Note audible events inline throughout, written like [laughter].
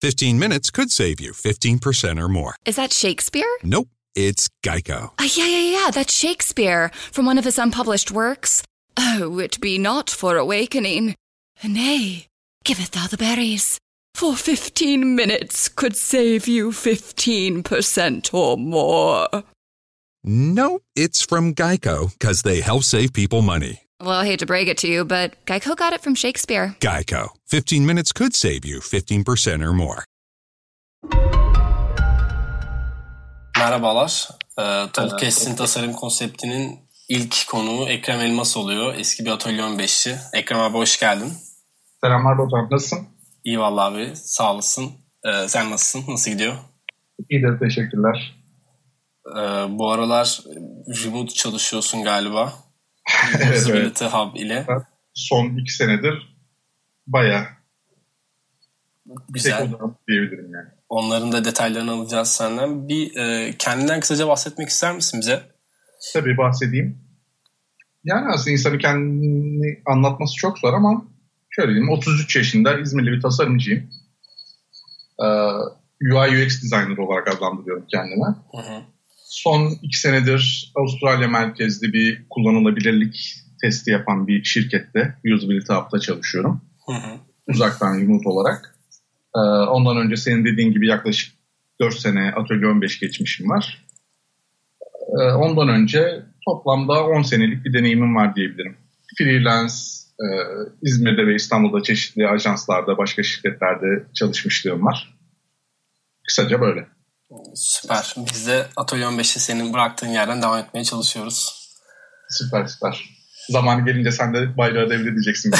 15 minutes could save you 15% or more. Is that Shakespeare? Nope, it's Geico. Uh, yeah, yeah, yeah, that's Shakespeare from one of his unpublished works. Oh, it be not for awakening. Nay, giveth thou the berries. For 15 minutes could save you 15% or more. Nope, it's from Geico because they help save people money. Well, I hate to break it to you, but Geico got it from Shakespeare. Geico. 15 minutes could save you 15% or more. Merhabalar. Ee, Tolkien tasarım konseptinin ilk konuğu Ekrem Elmas oluyor. Eski bir atölye 15'çi. Ekrem abi hoş geldin. Selamlar Batuhan. Nasılsın? İyi vallahi abi. Sağ olasın. Ee, sen nasılsın? Nasıl gidiyor? İyidir. Teşekkürler. Ee, bu aralar remote çalışıyorsun galiba. Evet, Usability Hub ile. Son iki senedir baya Güzel. diyebilirim yani. Onların da detaylarını alacağız senden. Bir e, kendinden kısaca bahsetmek ister misin bize? Tabii bahsedeyim. Yani aslında insanı kendini anlatması çok zor ama şöyle diyeyim 33 yaşında İzmirli bir tasarımcıyım. Ee, UI UX designer olarak adlandırıyorum kendime. Hı hı. Son iki senedir Avustralya merkezli bir kullanılabilirlik testi yapan bir şirkette Usability Hub'da çalışıyorum. Hı hı. Uzaktan remote olarak. Ee, ondan önce senin dediğin gibi yaklaşık 4 sene Atölye 15 geçmişim var. Ee, ondan önce toplamda 10 senelik bir deneyimim var diyebilirim. Freelance, e, İzmir'de ve İstanbul'da çeşitli ajanslarda, başka şirketlerde çalışmışlığım var. Kısaca böyle. Süper. Biz de Atölye 15'te senin bıraktığın yerden devam etmeye çalışıyoruz. Süper süper. Zamanı gelince sen de bayrağı devredeceksin.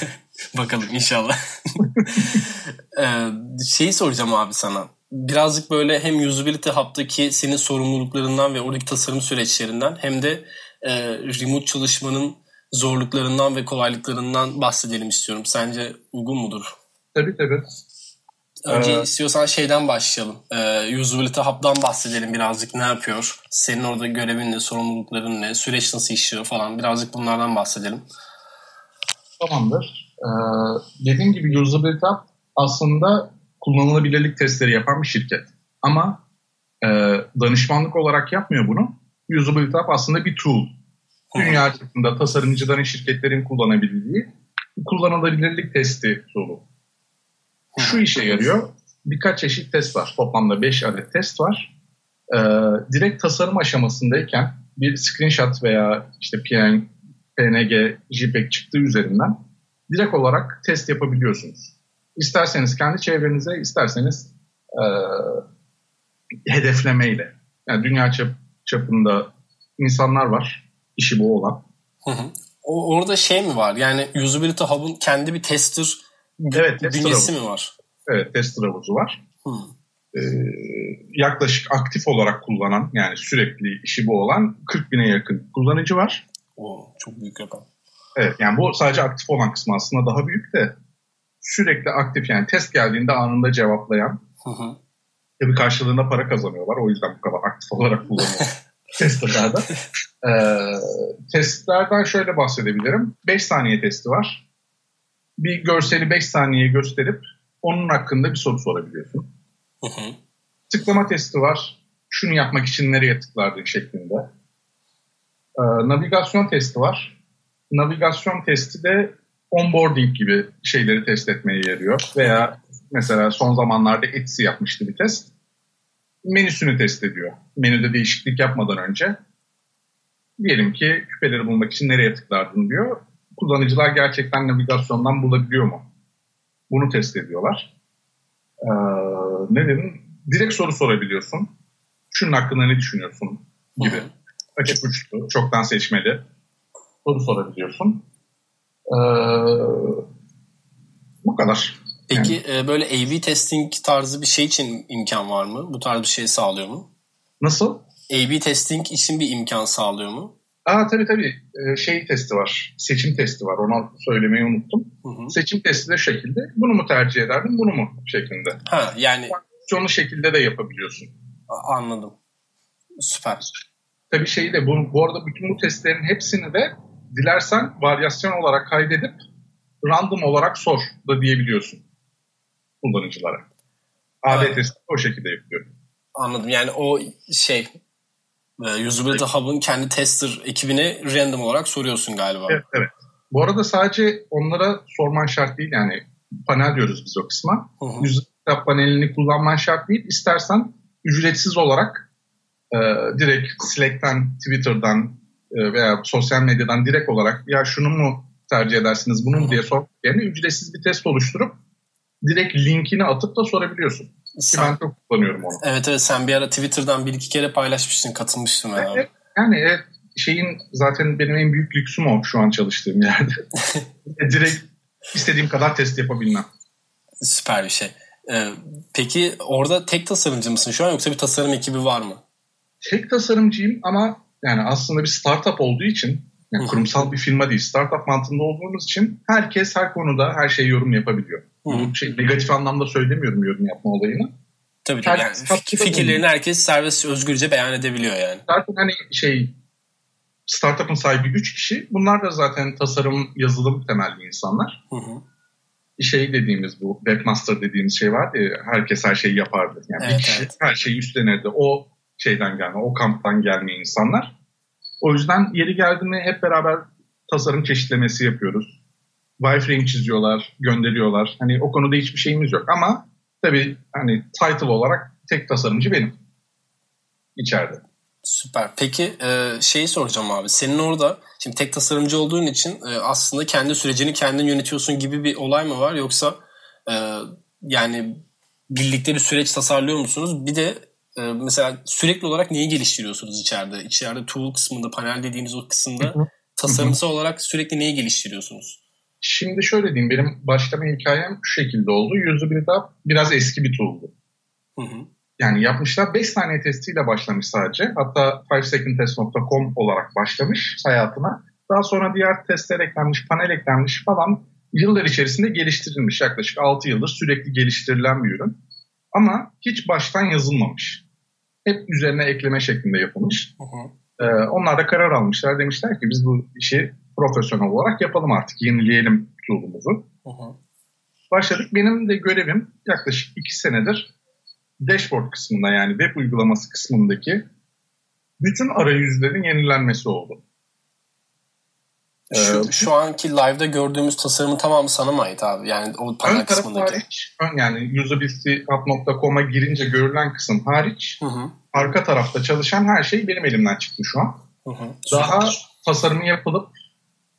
[laughs] Bakalım inşallah. [laughs] ee, şeyi soracağım abi sana. Birazcık böyle hem Usability Hub'daki senin sorumluluklarından ve oradaki tasarım süreçlerinden hem de e, remote çalışmanın zorluklarından ve kolaylıklarından bahsedelim istiyorum. Sence uygun mudur? tabii tabii. Önce Ee, istiyorsan şeyden başlayalım. Ee, Usability Hub'dan bahsedelim birazcık ne yapıyor? Senin orada görevin ne, sorumlulukların ne, süreç nasıl işliyor falan birazcık bunlardan bahsedelim. Tamamdır. Ee, dediğim gibi Usability Hub aslında kullanılabilirlik testleri yapan bir şirket. Ama e, danışmanlık olarak yapmıyor bunu. Usability Hub aslında bir tool. Dünya çapında tasarımcıların, şirketlerin kullanabildiği kullanılabilirlik testi tool'u. Şu işe yarıyor. Birkaç çeşit test var. Toplamda 5 adet test var. Ee, direkt tasarım aşamasındayken bir screenshot veya işte PN, PNG, JPEG çıktığı üzerinden direkt olarak test yapabiliyorsunuz. İsterseniz kendi çevrenize, isterseniz e, hedeflemeyle. Yani dünya çap, çapında insanlar var, işi bu olan. Hı hı. O, orada şey mi var? Yani Usability Hub'un kendi bir tester Evet, tester bünyesi mi var? Evet, tester havuzu var. Hı. Ee, yaklaşık aktif olarak kullanan, yani sürekli işi bu olan 40 bine yakın kullanıcı var. Oo, çok büyük rakam. Evet, yani bu sadece aktif olan kısmı aslında daha büyük de sürekli aktif yani test geldiğinde anında cevaplayan Hı hı. Tabii karşılığında para kazanıyorlar. O yüzden bu kadar aktif olarak kullanıyor [laughs] testerlarda. Ee, testlerden şöyle bahsedebilirim. 5 saniye testi var. Bir görseli 5 saniye gösterip onun hakkında bir soru sorabiliyorsun. Hı hı. Tıklama testi var. Şunu yapmak için nereye tıklardın şeklinde. Ee, navigasyon testi var. Navigasyon testi de onboarding gibi şeyleri test etmeye yarıyor. Veya mesela son zamanlarda Etsy yapmıştı bir test. Menüsünü test ediyor. Menüde değişiklik yapmadan önce. Diyelim ki küpeleri bulmak için nereye tıklardın diyor. Kullanıcılar gerçekten navigasyondan bulabiliyor mu? Bunu test ediyorlar. Ee, ne dedim? Direkt soru sorabiliyorsun. Şunun hakkında ne düşünüyorsun gibi. [laughs] Açık uçlu, çoktan seçmeli soru sorabiliyorsun. Ee, bu kadar. Peki e, böyle A-B testing tarzı bir şey için imkan var mı? Bu tarz bir şey sağlıyor mu? Nasıl? A-B testing için bir imkan sağlıyor mu? Aa tabii tabii. Ee, şey testi var. Seçim testi var. Onu söylemeyi unuttum. Hı hı. Seçim testi de şekilde. Bunu mu tercih ederdin, bunu mu şeklinde. Ha yani Onu şekilde de yapabiliyorsun. a- anladım. Süper. Tabii şeyi de bu, bu arada bütün bu testlerin hepsini de dilersen varyasyon olarak kaydedip random olarak sor da diyebiliyorsun kullanıcılara. AB evet. testi o şekilde yapıyorum. Anladım. Yani o şey Usability evet. Hub'ın kendi tester ekibine random olarak soruyorsun galiba. Evet, evet. Bu arada sadece onlara sorman şart değil yani panel diyoruz biz o kısma. Usability Hub panelini kullanman şart değil. İstersen ücretsiz olarak e, direkt Slack'ten, Twitter'dan e, veya sosyal medyadan direkt olarak ya şunu mu tercih edersiniz bunu mu diye sor yerine ücretsiz bir test oluşturup direkt linkini atıp da sorabiliyorsun. Sen, ben çok kullanıyorum onu. Evet evet sen bir ara Twitter'dan bir iki kere paylaşmışsın katılmıştım ben evet, Yani evet, şeyin zaten benim en büyük lüksüm o şu an çalıştığım yerde. [laughs] direkt istediğim kadar test yapabilmem. Süper bir şey. Ee, peki orada tek tasarımcı mısın şu an yoksa bir tasarım ekibi var mı? Tek tasarımcıyım ama yani aslında bir startup olduğu için yani kurumsal bir firma değil. Startup mantığında olduğumuz için herkes her konuda her şeyi yorum yapabiliyor. Şey, negatif anlamda söylemiyorum yorum yapma olayını. Tabii tabii. Yani fikirlerini herkes serbest özgürce beyan edebiliyor yani. Zaten hani şey startup'ın sahibi 3 kişi. Bunlar da zaten tasarım, yazılım temelli insanlar. Hı hı. Şey dediğimiz bu webmaster dediğimiz şey vardı ya herkes her şeyi yapardı. Yani evet, bir kişi evet. her şeyi üstlenirdi. O şeyden gelme, o kamptan gelme insanlar. O yüzden yeri geldiğinde hep beraber tasarım çeşitlemesi yapıyoruz. Wireframe çiziyorlar, gönderiyorlar. Hani o konuda hiçbir şeyimiz yok ama tabii hani title olarak tek tasarımcı benim içeride. Süper. Peki e, şeyi soracağım abi. Senin orada şimdi tek tasarımcı olduğun için e, aslında kendi sürecini kendin yönetiyorsun gibi bir olay mı var? Yoksa e, yani birlikte bir süreç tasarlıyor musunuz? Bir de ee, mesela sürekli olarak neyi geliştiriyorsunuz içeride? İçeride tool kısmında, panel dediğiniz o kısımda tasarımsal olarak sürekli neyi geliştiriyorsunuz? Şimdi şöyle diyeyim, benim başlama hikayem şu şekilde oldu. Usability Hub biraz eski bir tool'du. Hı hı. Yani yapmışlar 5 saniye testiyle başlamış sadece. Hatta 5secondtest.com olarak başlamış hayatına. Daha sonra diğer testler eklenmiş, panel eklenmiş falan yıllar içerisinde geliştirilmiş. Yaklaşık 6 yıldır sürekli geliştirilen bir ürün. Ama hiç baştan yazılmamış hep üzerine ekleme şeklinde yapılmış. Hı hı. Ee, onlar da karar almışlar. Demişler ki biz bu işi profesyonel olarak yapalım artık. Yenileyelim tool'umuzu. Başladık. Benim de görevim yaklaşık iki senedir dashboard kısmında yani web uygulaması kısmındaki bütün arayüzlerin yenilenmesi oldu. Şu, ee, şu anki live'da gördüğümüz tasarımın tamamı sana mı ait abi? Yani o panel ön kısmındaki. Hariç, ön yani usabilityhub.com'a girince görülen kısım hariç hı hı. arka tarafta çalışan her şey benim elimden çıktı şu an. Hı hı. Daha tasarımı yapılıp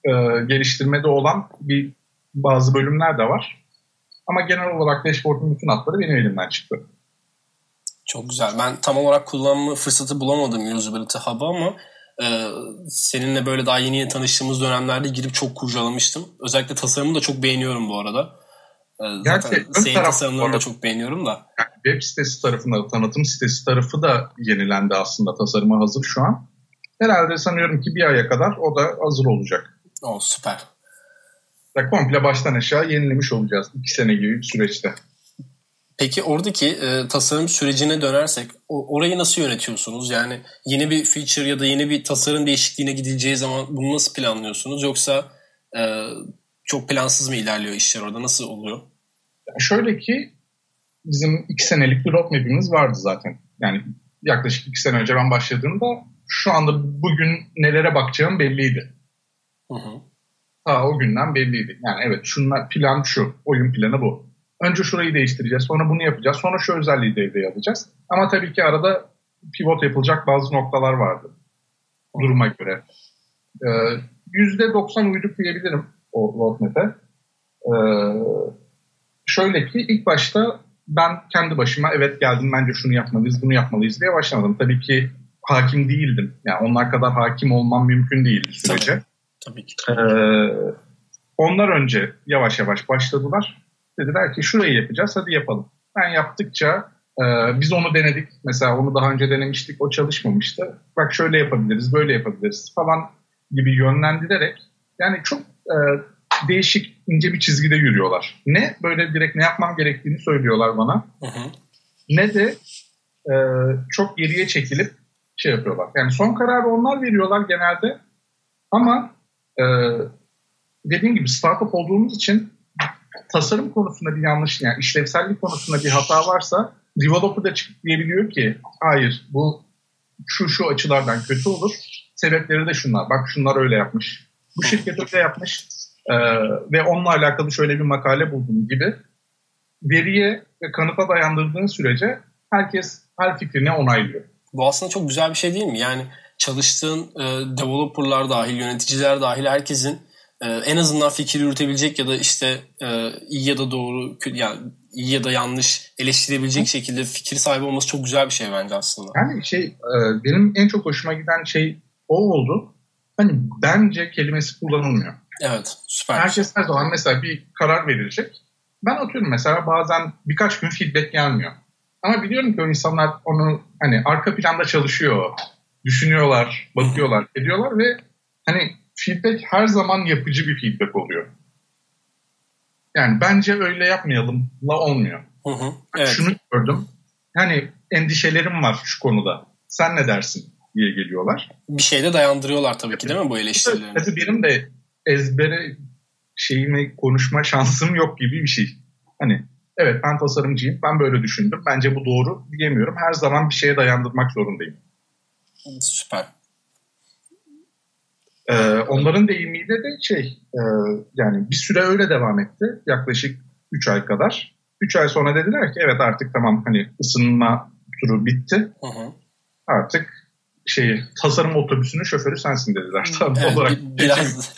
e, geliştirmede olan bir bazı bölümler de var. Ama genel olarak dashboard'un bütün hatları benim elimden çıktı. Çok güzel. Ben tam olarak kullanma fırsatı bulamadım Usability Hub'ı ama ee, seninle böyle daha yeni tanıştığımız dönemlerde girip çok kurcalamıştım. Özellikle tasarımı da çok beğeniyorum bu arada. Ee, zaten Gerçi, senin tasarımlarını da çok beğeniyorum da. Yani web sitesi tarafında, tanıtım sitesi tarafı da yenilendi aslında. Tasarıma hazır şu an. Herhalde sanıyorum ki bir aya kadar o da hazır olacak. O süper. Ve komple baştan aşağı yenilemiş olacağız. iki sene gibi bir süreçte. Peki oradaki e, tasarım sürecine dönersek o, orayı nasıl yönetiyorsunuz? Yani yeni bir feature ya da yeni bir tasarım değişikliğine gidileceği zaman bunu nasıl planlıyorsunuz? Yoksa e, çok plansız mı ilerliyor işler orada? Nasıl oluyor? Yani şöyle ki bizim iki senelik bir roadmap'imiz vardı zaten. Yani yaklaşık iki sene önce ben başladığımda şu anda bugün nelere bakacağım belliydi. Hı hı. Ta o günden belliydi. Yani evet şunlar plan şu, oyun planı bu önce şurayı değiştireceğiz, sonra bunu yapacağız, sonra şu özelliği devreye alacağız. Ama tabii ki arada pivot yapılacak bazı noktalar vardı duruma göre. Ee, %90 uyduk diyebilirim o roadmap'e. Ee, şöyle ki ilk başta ben kendi başıma evet geldim bence şunu yapmalıyız, bunu yapmalıyız diye başlamadım. Tabii ki hakim değildim. Yani onlar kadar hakim olmam mümkün değil sürece. Tabii, tabii ki. Ee, onlar önce yavaş yavaş başladılar. Dediler ki şurayı yapacağız hadi yapalım. Ben yaptıkça e, biz onu denedik. Mesela onu daha önce denemiştik o çalışmamıştı. Bak şöyle yapabiliriz böyle yapabiliriz falan gibi yönlendirerek yani çok e, değişik ince bir çizgide yürüyorlar. Ne böyle direkt ne yapmam gerektiğini söylüyorlar bana. Hı hı. Ne de e, çok geriye çekilip şey yapıyorlar. Yani son kararı onlar veriyorlar genelde. Ama e, dediğim gibi startup olduğumuz için tasarım konusunda bir yanlış yani işlevsellik konusunda bir hata varsa developer da çıkıp diyebiliyor ki hayır bu şu şu açılardan kötü olur. Sebepleri de şunlar. Bak şunlar öyle yapmış. Bu şirket öyle yapmış. Ee, ve onunla alakalı şöyle bir makale buldum gibi veriye ve kanıta dayandırdığın sürece herkes her fikrini onaylıyor. Bu aslında çok güzel bir şey değil mi? Yani çalıştığın e, developerlar dahil, yöneticiler dahil herkesin e, en azından fikir yürütebilecek ya da işte e, iyi ya da doğru yani iyi ya da yanlış eleştirebilecek şekilde fikir sahibi olması çok güzel bir şey bence aslında. Yani şey e, benim en çok hoşuma giden şey o oldu. Hani bence kelimesi kullanılmıyor. Evet süper. Herkes her zaman mesela bir karar verilecek. Ben atıyorum mesela bazen birkaç gün feedback gelmiyor. Ama biliyorum ki o insanlar onu hani arka planda çalışıyor, düşünüyorlar, bakıyorlar, ediyorlar ve hani feedback her zaman yapıcı bir feedback oluyor. Yani bence öyle yapmayalım la olmuyor. Hı hı, evet. Şunu gördüm. Hani endişelerim var şu konuda. Sen ne dersin diye geliyorlar. Bir şeyde dayandırıyorlar tabii ki değil mi bu eleştirilerini? Tabii benim de ezbere şeyimi konuşma şansım yok gibi bir şey. Hani evet ben tasarımcıyım, ben böyle düşündüm, bence bu doğru diyemiyorum. Her zaman bir şeye dayandırmak zorundayım. Süper. Ee, onların deyimiyle de şey e, yani bir süre öyle devam etti. Yaklaşık 3 ay kadar. 3 ay sonra dediler ki evet artık tamam hani ısınma turu bitti. Hı hı. Artık şey tasarım otobüsünün şoförü sensin dediler. Tam evet, olarak. Biraz [laughs]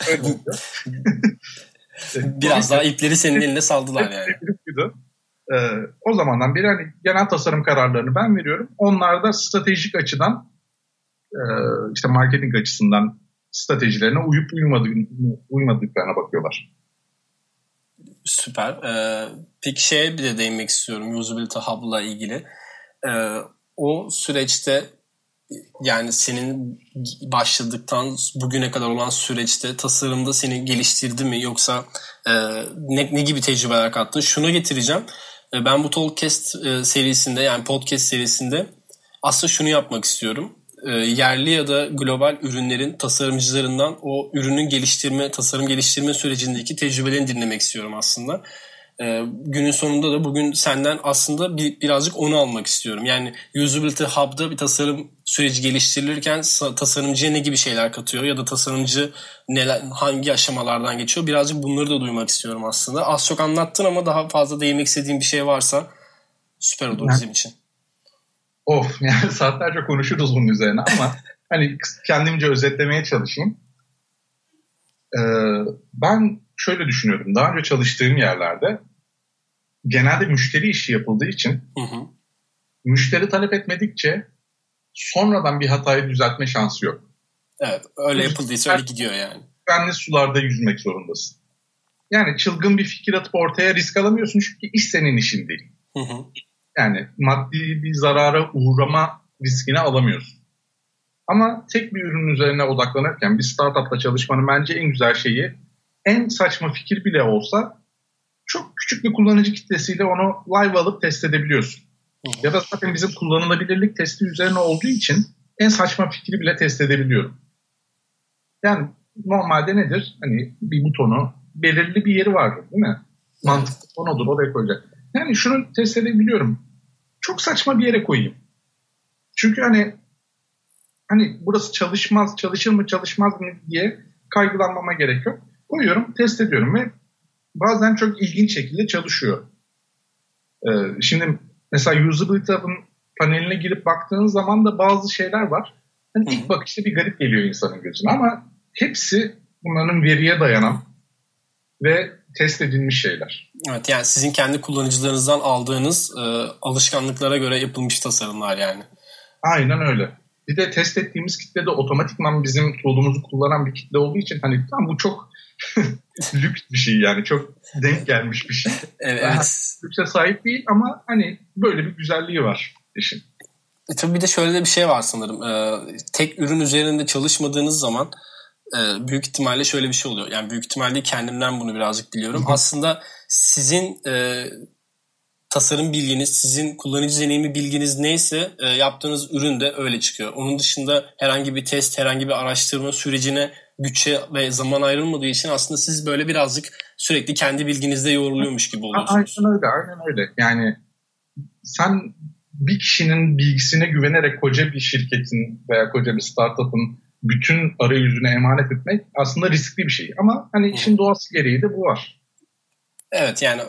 [laughs] biraz daha ipleri senin eline saldılar yani. ee, o zamandan beri hani genel tasarım kararlarını ben veriyorum. Onlar da stratejik açıdan işte marketing açısından stratejilerine uyup uymadıklarına bakıyorlar. Süper. Ee, peki şeye bir de değinmek istiyorum Usability Hub'la ilgili. Ee, o süreçte yani senin başladıktan bugüne kadar olan süreçte tasarımda seni geliştirdi mi yoksa e, ne, ne gibi tecrübeler kattı? Şunu getireceğim. E, ben bu Talkcast e, serisinde yani podcast serisinde aslında şunu yapmak istiyorum. E, yerli ya da global ürünlerin tasarımcılarından o ürünün geliştirme, tasarım geliştirme sürecindeki tecrübelerini dinlemek istiyorum aslında. E, günün sonunda da bugün senden aslında bir, birazcık onu almak istiyorum. Yani Usability Hub'da bir tasarım süreci geliştirilirken tasarımcıya ne gibi şeyler katıyor ya da tasarımcı neler, hangi aşamalardan geçiyor birazcık bunları da duymak istiyorum aslında. Az çok anlattın ama daha fazla değinmek istediğin bir şey varsa süper olur bizim için. Of [laughs] yani saatlerce konuşuruz bunun üzerine ama [laughs] hani kendimce özetlemeye çalışayım. Ee, ben şöyle düşünüyorum. Daha önce çalıştığım yerlerde genelde müşteri işi yapıldığı için hı hı. müşteri talep etmedikçe sonradan bir hatayı düzeltme şansı yok. Evet öyle yapıldıysa öyle gidiyor yani. Güvenli sularda yüzmek zorundasın. Yani çılgın bir fikir atıp ortaya risk alamıyorsun çünkü iş senin işin değil. Hı hı. Yani maddi bir zarara uğrama riskini alamıyorsun. Ama tek bir ürün üzerine odaklanırken bir startupla çalışmanın bence en güzel şeyi en saçma fikir bile olsa çok küçük bir kullanıcı kitlesiyle onu live alıp test edebiliyorsun. Ya da zaten bizim kullanılabilirlik testi üzerine olduğu için en saçma fikri bile test edebiliyorum. Yani normalde nedir? Hani bir butonu belirli bir yeri vardır değil mi? Mantıklı onudur oraya koyacak. Yani şunu test edebiliyorum. Çok saçma bir yere koyayım. Çünkü hani hani burası çalışmaz, çalışır mı çalışmaz mı diye kaygılanmama gerek yok. Koyuyorum, test ediyorum ve bazen çok ilginç şekilde çalışıyor. Ee, şimdi mesela Usability Hub'ın paneline girip baktığın zaman da bazı şeyler var. Hani ilk bakışta bir garip geliyor insanın gözüne ama hepsi bunların veriye dayanan ve test edilmiş şeyler. Evet yani sizin kendi kullanıcılarınızdan aldığınız e, alışkanlıklara göre yapılmış tasarımlar yani. Aynen öyle. Bir de test ettiğimiz kitle de otomatikman bizim tool'umuzu kullanan bir kitle olduğu için hani tam bu çok [laughs] lüks bir şey yani çok denk gelmiş bir şey. [laughs] evet. Lükse sahip değil ama hani böyle bir güzelliği var işin. E tabii bir de şöyle de bir şey var sanırım. Ee, tek ürün üzerinde çalışmadığınız zaman e, büyük ihtimalle şöyle bir şey oluyor. Yani büyük ihtimalle kendimden bunu birazcık biliyorum. Aslında sizin e, tasarım bilginiz, sizin kullanıcı deneyimi bilginiz neyse e, yaptığınız ürün de öyle çıkıyor. Onun dışında herhangi bir test, herhangi bir araştırma sürecine bütçe ve zaman ayrılmadığı için aslında siz böyle birazcık sürekli kendi bilginizde yoğruluyormuş gibi oluyorsunuz. Aynen öyle, aynen öyle. Yani sen bir kişinin bilgisine güvenerek koca bir şirketin veya koca bir startup'ın bütün arayüzüne emanet etmek aslında riskli bir şey. Ama hani işin doğası gereği de bu var. Evet yani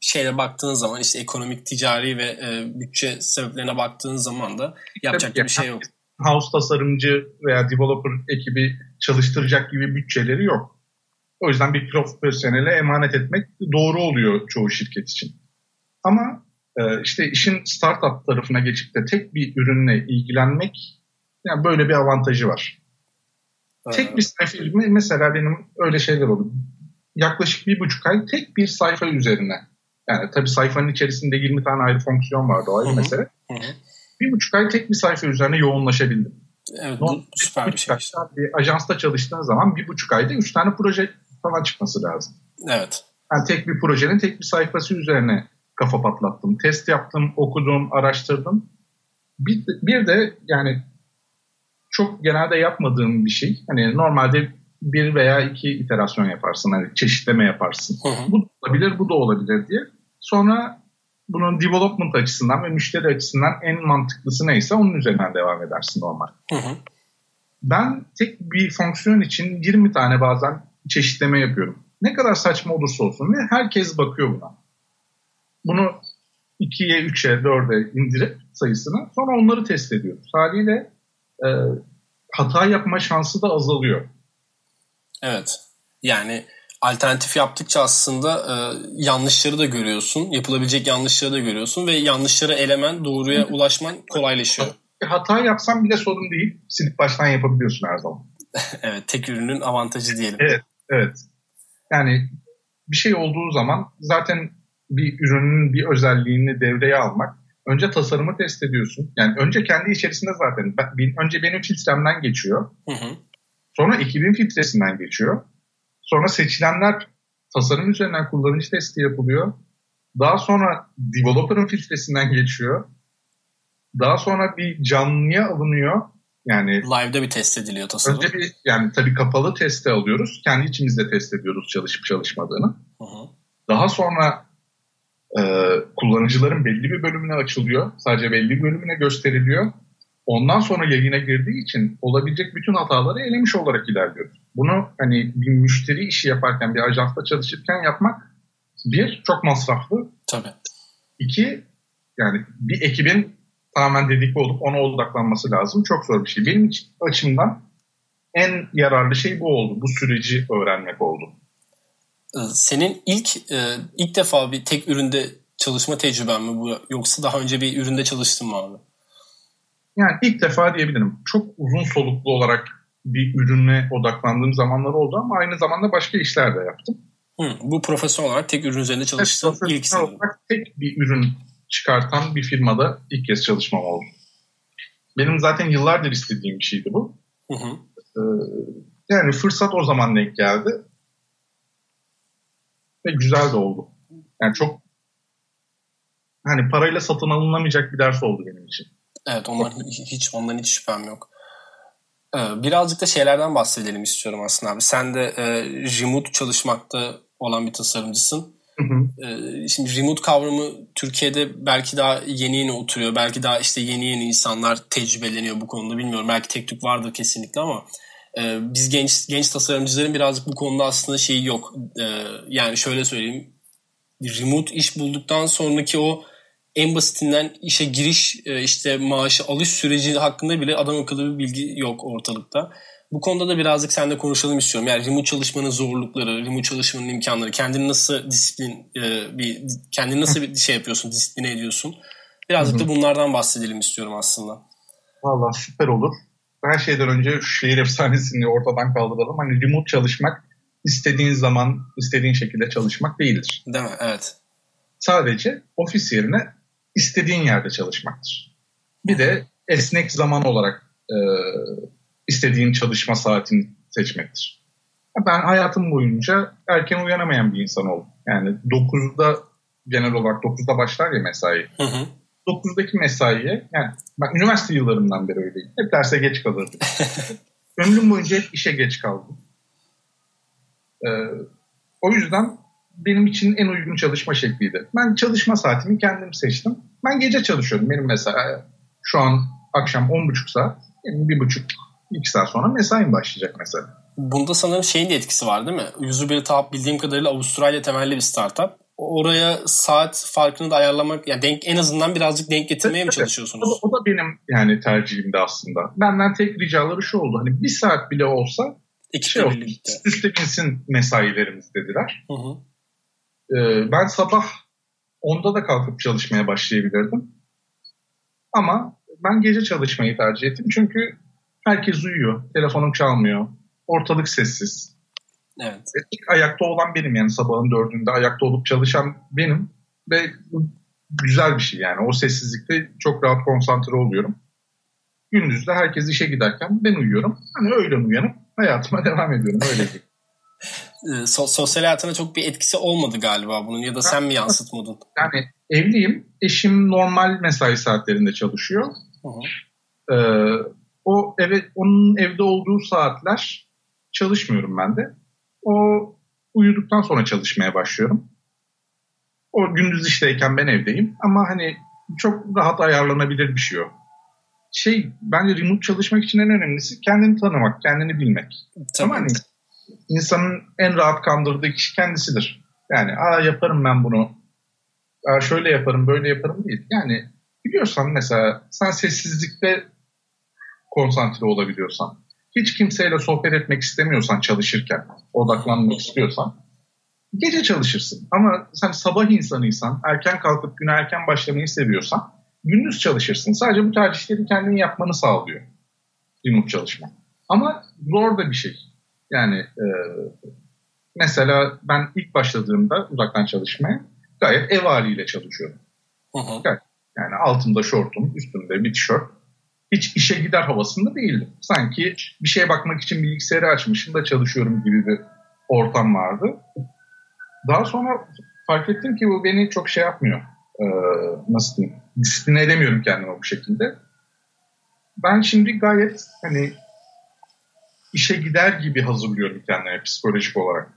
şeyle baktığın zaman işte ekonomik, ticari ve e, bütçe sebeplerine baktığın zaman da yapacak Tabii bir şey yok. House tasarımcı veya developer ekibi çalıştıracak gibi bütçeleri yok. O yüzden bir profesyonele emanet etmek doğru oluyor çoğu şirket için. Ama e, işte işin startup tarafına geçip de tek bir ürünle ilgilenmek yani böyle bir avantajı var. Tek bir sayfa mesela benim öyle şeyler oldu. Yaklaşık bir buçuk ay tek bir sayfa üzerine. Yani tabii sayfanın içerisinde 20 tane ayrı fonksiyon vardı o ayrı mesele. Hı hı. Bir buçuk ay tek bir sayfa üzerine yoğunlaşabildim. Evet bu süper bir şey. Bir ajansta çalıştığın zaman bir buçuk ayda üç tane proje falan çıkması lazım. Evet. Yani tek bir projenin tek bir sayfası üzerine kafa patlattım. Test yaptım, okudum, araştırdım. Bir, bir de yani çok genelde yapmadığım bir şey. Hani normalde bir veya iki iterasyon yaparsın. Hani çeşitleme yaparsın. Hı hı. Bu da olabilir, bu da olabilir diye. Sonra bunun development açısından ve müşteri açısından en mantıklısı neyse onun üzerinden devam edersin normal. Hı hı. Ben tek bir fonksiyon için 20 tane bazen çeşitleme yapıyorum. Ne kadar saçma olursa olsun ve herkes bakıyor buna. Bunu 2'ye, 3'e, 4'e indirip sayısını sonra onları test ediyoruz. Haliyle e, hata yapma şansı da azalıyor. Evet. Yani alternatif yaptıkça aslında e, yanlışları da görüyorsun. Yapılabilecek yanlışları da görüyorsun ve yanlışları elemen, doğruya ulaşman kolaylaşıyor. Hata yapsam bile sorun değil. Silip baştan yapabiliyorsun her zaman. [laughs] evet, tek ürünün avantajı diyelim. Evet, evet. Yani bir şey olduğu zaman zaten bir ürünün bir özelliğini devreye almak önce tasarımı test ediyorsun. Yani önce kendi içerisinde zaten önce benim filtremden geçiyor. Hı hı. Sonra ekibin filtresinden geçiyor. Sonra seçilenler tasarım üzerinden kullanıcı testi yapılıyor. Daha sonra developer'ın filtresinden geçiyor. Daha sonra bir canlıya alınıyor. Yani live'da bir test ediliyor tasarım. Önce bir yani tabii kapalı teste alıyoruz. Kendi içimizde test ediyoruz çalışıp çalışmadığını. Hı hı. Daha sonra e, kullanıcıların belli bir bölümüne açılıyor. Sadece belli bir bölümüne gösteriliyor. Ondan sonra yayına girdiği için olabilecek bütün hataları elemiş olarak ilerliyoruz. Bunu hani bir müşteri işi yaparken, bir ajansta çalışırken yapmak bir, çok masraflı. Tabii. İki, yani bir ekibin tamamen dedikli olup ona odaklanması lazım. Çok zor bir şey. Benim açımdan en yararlı şey bu oldu. Bu süreci öğrenmek oldu. Ee, senin ilk e, ilk defa bir tek üründe çalışma tecrüben mi bu yoksa daha önce bir üründe çalıştın mı abi? Yani ilk defa diyebilirim. Çok uzun soluklu olarak bir ürüne odaklandığım zamanlar oldu ama aynı zamanda başka işler de yaptım. Hı, bu profesyonel olarak tek ürün üzerinde çalıştığın evet, ilk sanırım. olarak tek bir ürün çıkartan bir firmada ilk kez çalışmam oldu. Benim zaten yıllardır istediğim bir şeydi bu. Hı hı. Ee, yani fırsat o zaman denk geldi. Ve güzel de oldu. Yani çok hani parayla satın alınamayacak bir ders oldu benim için. Evet ondan hiç ondan hiç şüphem yok. Ee, birazcık da şeylerden bahsedelim istiyorum aslında abi. Sen de e, remote çalışmakta olan bir tasarımcısın. Hı hı. Ee, şimdi remote kavramı Türkiye'de belki daha yeni yeni oturuyor. Belki daha işte yeni yeni insanlar tecrübeleniyor bu konuda. Bilmiyorum belki tek tük vardır kesinlikle ama e, biz genç genç tasarımcıların birazcık bu konuda aslında şeyi yok. E, yani şöyle söyleyeyim. Remote iş bulduktan sonraki o en basitinden işe giriş e, işte maaşı alış süreci hakkında bile adam akıllı bir bilgi yok ortalıkta. Bu konuda da birazcık seninle konuşalım istiyorum. Yani remote çalışmanın zorlukları, remote çalışmanın imkanları, kendini nasıl disiplin e, bir kendini nasıl bir şey yapıyorsun, disipline ediyorsun. Birazcık da bunlardan bahsedelim istiyorum aslında. Valla süper olur. Her şeyden önce şehir efsanesini ortadan kaldıralım. Hani remote çalışmak istediğin zaman, istediğin şekilde çalışmak değildir. Değil mi? Evet. Sadece ofis yerine istediğin yerde çalışmaktır. Bir de esnek zaman olarak e, istediğin çalışma saatini seçmektir. Ben hayatım boyunca erken uyanamayan bir insan oldum. Yani 9'da genel olarak 9'da başlar ya mesai. Hı hı. 9'daki mesaiye yani ben üniversite yıllarımdan beri öyleyim. Hep derse geç kalırdım. [laughs] Ömrüm boyunca hep işe geç kaldım. E, o yüzden benim için en uygun çalışma şekliydi. Ben çalışma saatimi kendim seçtim. Ben gece çalışıyorum. Benim mesela şu an akşam 10.30 saat, bir buçuk, iki saat sonra mesaim başlayacak mesela. Bunda sanırım şeyin de etkisi var değil mi? Usability Hub bildiğim kadarıyla Avustralya temelli bir startup. Oraya saat farkını da ayarlamak, yani denk, en azından birazcık denk getirmeye evet, mi çalışıyorsunuz? O da, o da benim yani tercihimdi aslında. Benden tek ricaları şu oldu. Hani bir saat bile olsa Ekiple şey olsun, üst üste binsin mesailerimiz dediler. Hı hı. Ee, ben sabah onda da kalkıp çalışmaya başlayabilirdim. Ama ben gece çalışmayı tercih ettim. Çünkü herkes uyuyor. Telefonum çalmıyor. Ortalık sessiz. Evet. İlk ayakta olan benim yani sabahın dördünde ayakta olup çalışan benim. Ve güzel bir şey yani. O sessizlikte çok rahat konsantre oluyorum. Gündüz de herkes işe giderken ben uyuyorum. Hani öyle uyanıp hayatıma [laughs] devam ediyorum. Öyle değil. [laughs] Ee, so- sosyal hayatına çok bir etkisi olmadı galiba bunun ya da sen mi yansıtmadın? [laughs] Yani evliyim. Eşim normal mesai saatlerinde çalışıyor. Hı hı. Ee, o eve onun evde olduğu saatler çalışmıyorum ben de. O uyuduktan sonra çalışmaya başlıyorum. O gündüz işteyken ben evdeyim ama hani çok rahat ayarlanabilir bir şey o. Şey bence remote çalışmak için en önemlisi kendini tanımak, kendini bilmek. Tamam. Ama hani insanın en rahat kandırdığı kişi kendisidir. Yani aa yaparım ben bunu. Aa şöyle yaparım, böyle yaparım değil. Yani biliyorsan mesela sen sessizlikte konsantre olabiliyorsan, hiç kimseyle sohbet etmek istemiyorsan çalışırken, odaklanmak istiyorsan gece çalışırsın. Ama sen sabah insanıysan, erken kalkıp güne erken başlamayı seviyorsan gündüz çalışırsın. Sadece bu tercihleri kendini yapmanı sağlıyor remote çalışma. Ama zor da bir şey. Yani e, mesela ben ilk başladığımda uzaktan çalışmaya gayet ev haliyle çalışıyorum. Hı hı. Yani altımda şortum, üstümde bir tişört. Hiç işe gider havasında değildim. Sanki bir şeye bakmak için bilgisayarı açmışım da çalışıyorum gibi bir ortam vardı. Daha sonra fark ettim ki bu beni çok şey yapmıyor. Ee, nasıl diyeyim? Disipline edemiyorum kendimi bu şekilde. Ben şimdi gayet hani işe gider gibi hazırlıyorum kendime psikolojik olarak.